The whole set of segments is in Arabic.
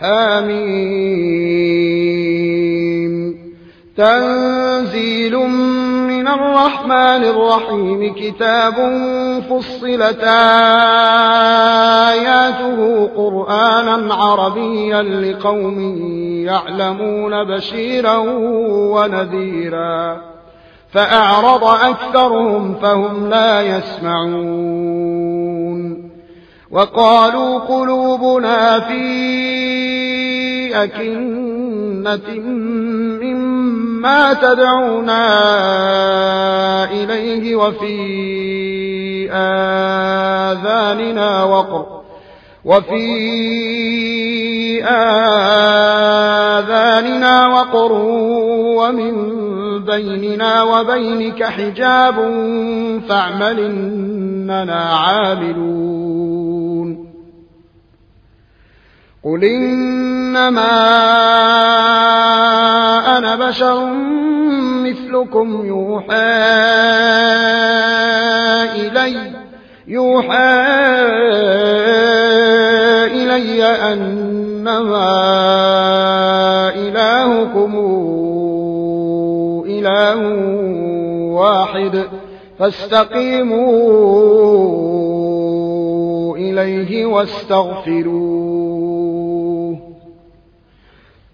حميم. تنزيل من الرحمن الرحيم. كتاب فصلت آياته قرآنا عربيا لقوم يعلمون بشيرا ونذيرا. فأعرض أكثرهم فهم لا يسمعون. وقالوا قلوبنا في أكنة مما تدعونا إليه وفي آذاننا وقر وفي آذاننا وقر ومن بيننا وبينك حجاب فاعمل إننا عاملون قل إنما أنا بشر مثلكم يوحى إلي يوحى إلي أنما إلهكم إله واحد فاستقيموا إليه واستغفروه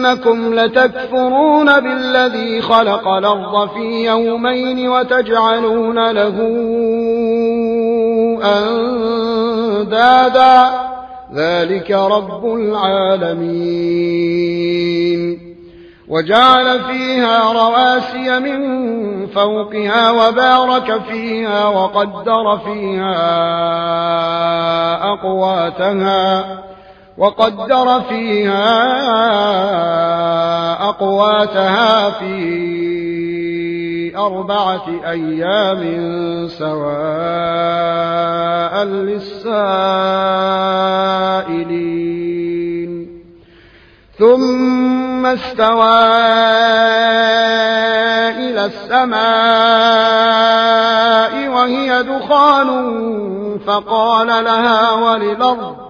إنكم لتكفرون بالذي خلق الأرض في يومين وتجعلون له أندادا. ذلك رب العالمين. وجعل فيها رواسي من فوقها وبارك فيها وقدر فيها أقواتها. وقدر فيها أقواتها في أربعة أيام سواء للسائلين. ثم استوى إلى السماء وهي دخان فقال لها وللأرض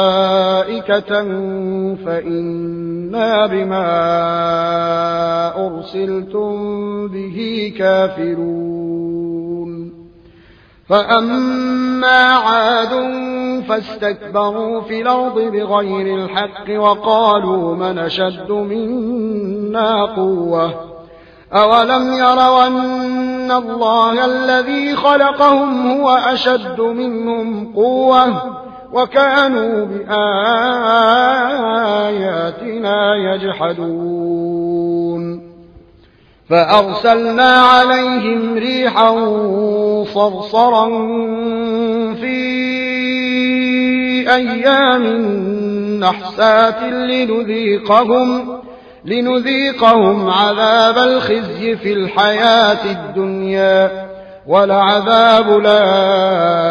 فإنا بما أرسلتم به كافرون. فأما عاد فاستكبروا في الأرض بغير الحق وقالوا من أشد منا قوةً. أولم يروا أن الله الذي خلقهم هو أشد منهم قوة؟ وكانوا بآياتنا يجحدون. فأرسلنا عليهم ريحا صرصرا في أيام نحسات لنذيقهم لنذيقهم عذاب الخزي في الحياة الدنيا ولعذاب الآخرة.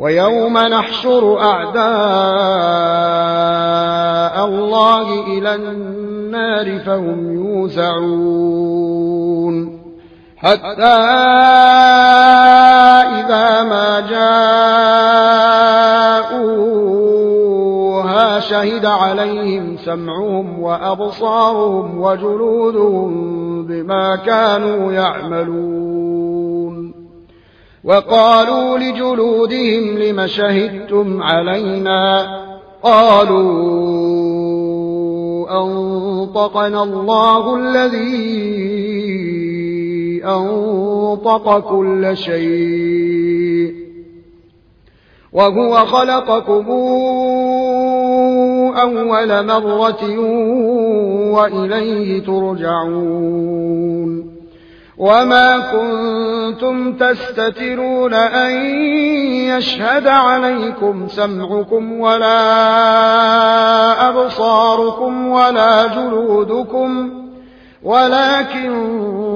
ويوم نحشر أعداء الله إلى النار فهم يوزعون. حتى إذا ما جاءوها شهد عليهم سمعهم وأبصارهم وجلودهم بما كانوا يعملون. وقالوا لجلودهم لم شهدتم علينا قالوا أنطقنا الله الذي أنطق كل شيء وهو خلقكم أول مرة وإليه ترجعون وما كنتم تستترون أن يشهد عليكم سمعكم ولا أبصاركم ولا جلودكم ولكن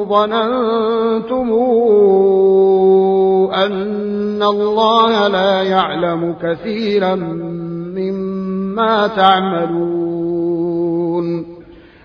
ظننتم أن الله لا يعلم كثيرا مما تعملون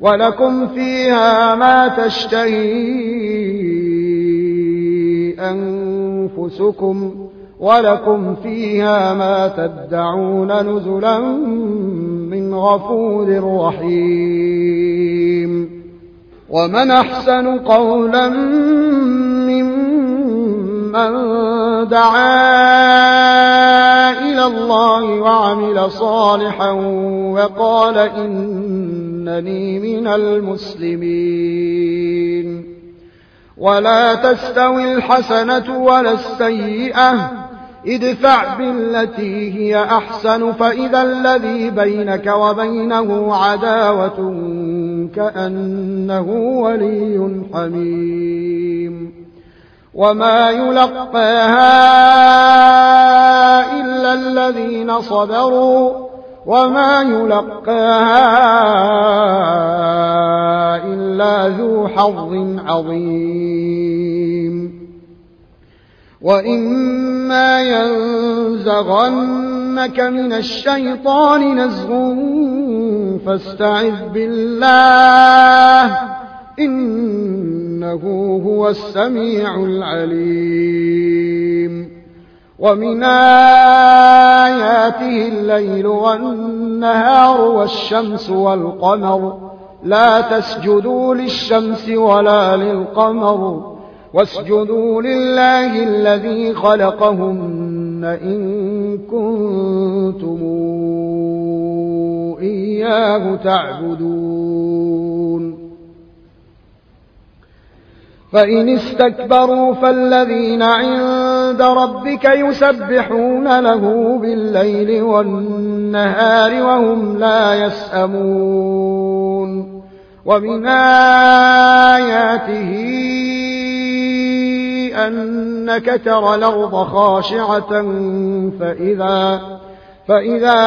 ولكم فيها ما تشتهي أنفسكم ولكم فيها ما تدعون نزلا من غفور رحيم. ومن أحسن قولا ممن دعا إلى الله وعمل صالحا وقال إنني من المسلمين. ولا تستوي الحسنة ولا السيئة. ادفع بالتي هي أحسن فإذا الذي بينك وبينه عداوة كأنه ولي حميم. وما يلقاها إلا الذين صبروا. وما يلقاها إلا ذو حظ عظيم. وإما ينزغنك من الشيطان نزغ فاستعذ بالله إنه هو السميع العليم. ومن آياته الليل والنهار والشمس والقمر لا تسجدوا للشمس ولا للقمر واسجدوا لله الذي خلقهن إن كنتم إياه تعبدون فإن استكبروا فالذين عند ربك يسبحون له بالليل والنهار وهم لا يسأمون ومن آياته أنك ترى الأرض خاشعة فإذا فإذا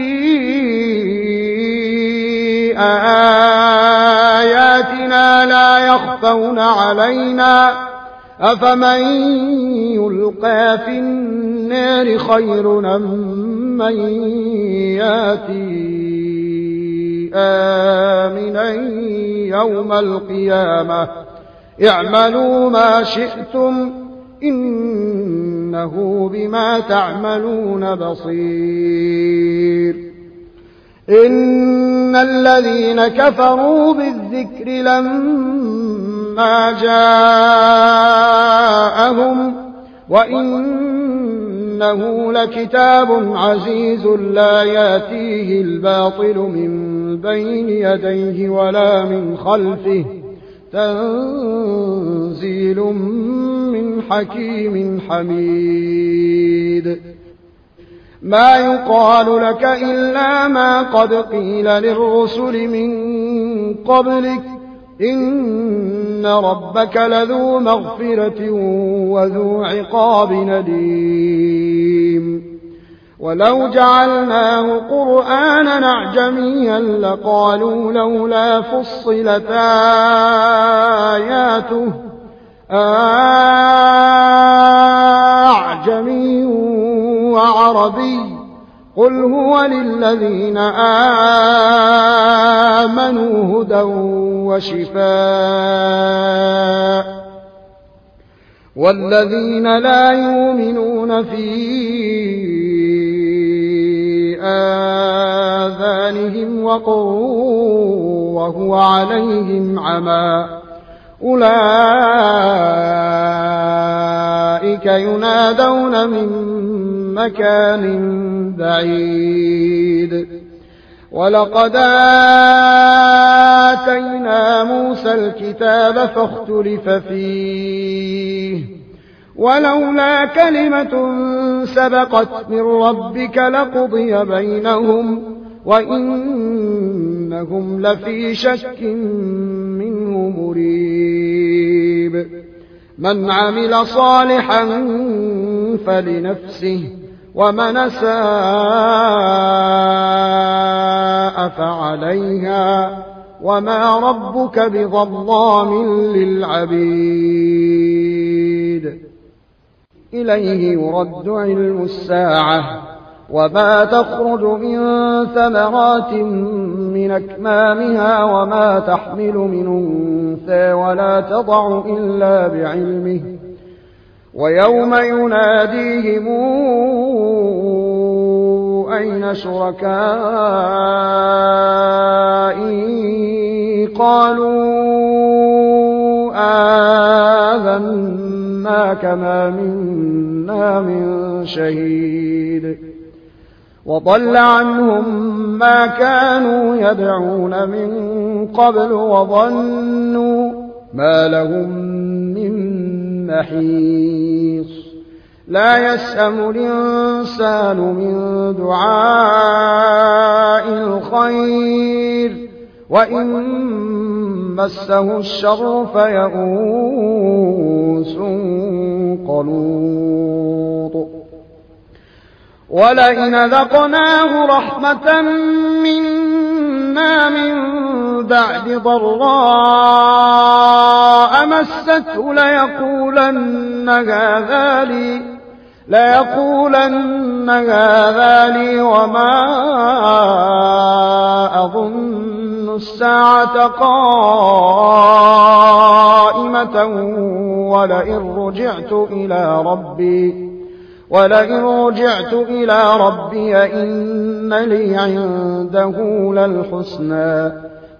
آياتنا لا يخفون علينا أفمن يلقى في النار خير من يأتي آمنا يوم القيامة اعملوا ما شئتم إنه بما تعملون بصير إن الذين كفروا بالذكر لما جاءهم وإنه لكتاب عزيز لا يأتيه الباطل من بين يديه ولا من خلفه تنزيل من حكيم حميد. ما يقال لك إلا ما قد قيل للرسل من قبلك. إن ربك لذو مغفرة وذو عقاب نديم. ولو جعلناه قرآنا أعجميا لقالوا لولا فصلت آياته. أعجمي وعربي قل هو للذين آمنوا هدى وشفاء. والذين لا يؤمنون فيه آذانهم وقر وهو عليهم عمى. أولئك ينادون من مكان بعيد. ولقد آتينا موسى الكتاب فاختلف فيه. ولولا كلمة سبقت من ربك لقضي بينهم وإنهم لفي شك منه مريب. من عمل صالحا فلنفسه ومن ساء فعليها وما ربك بظلام للعبيد. إليه يرد علم الساعة وما تخرج من ثمرات من أكمامها وما تحمل من أنثى ولا تضع إلا بعلمه. ويوم يناديهم أين شركائي؟ قالوا آذنا كما منا من شهيد. وضل عنهم ما كانوا يدعون من قبل وظنوا ما لهم محيص لا يسأم الإنسان من دعاء الخير وإن مسه الشر فيئوس قنوط ولئن ذقناه رحمة منا من بعد ضراء مسته ليقولن هذا لي ليقولن هذا لي وما أظن الساعة قائمة ولئن رجعت إلى ربي ولئن رجعت إلى ربي إن لي عنده للحسنى.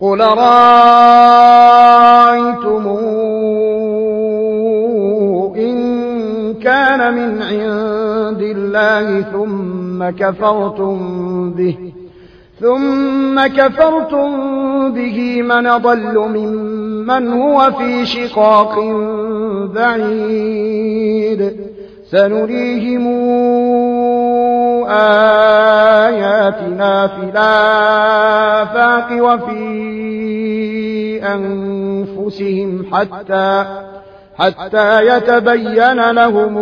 قل رأيتم إن كان من عند الله ثم كفرتم به ثم كفرتم به من ضل ممن هو في شقاق بعيد سنريهم آياتنا في الآفاق وفي أنفسهم حتى حتى يتبين لهم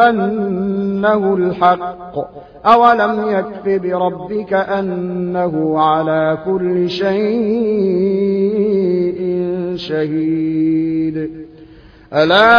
أنه الحق. أولم يكف بربك أنه على كل شيء شهيد. ألا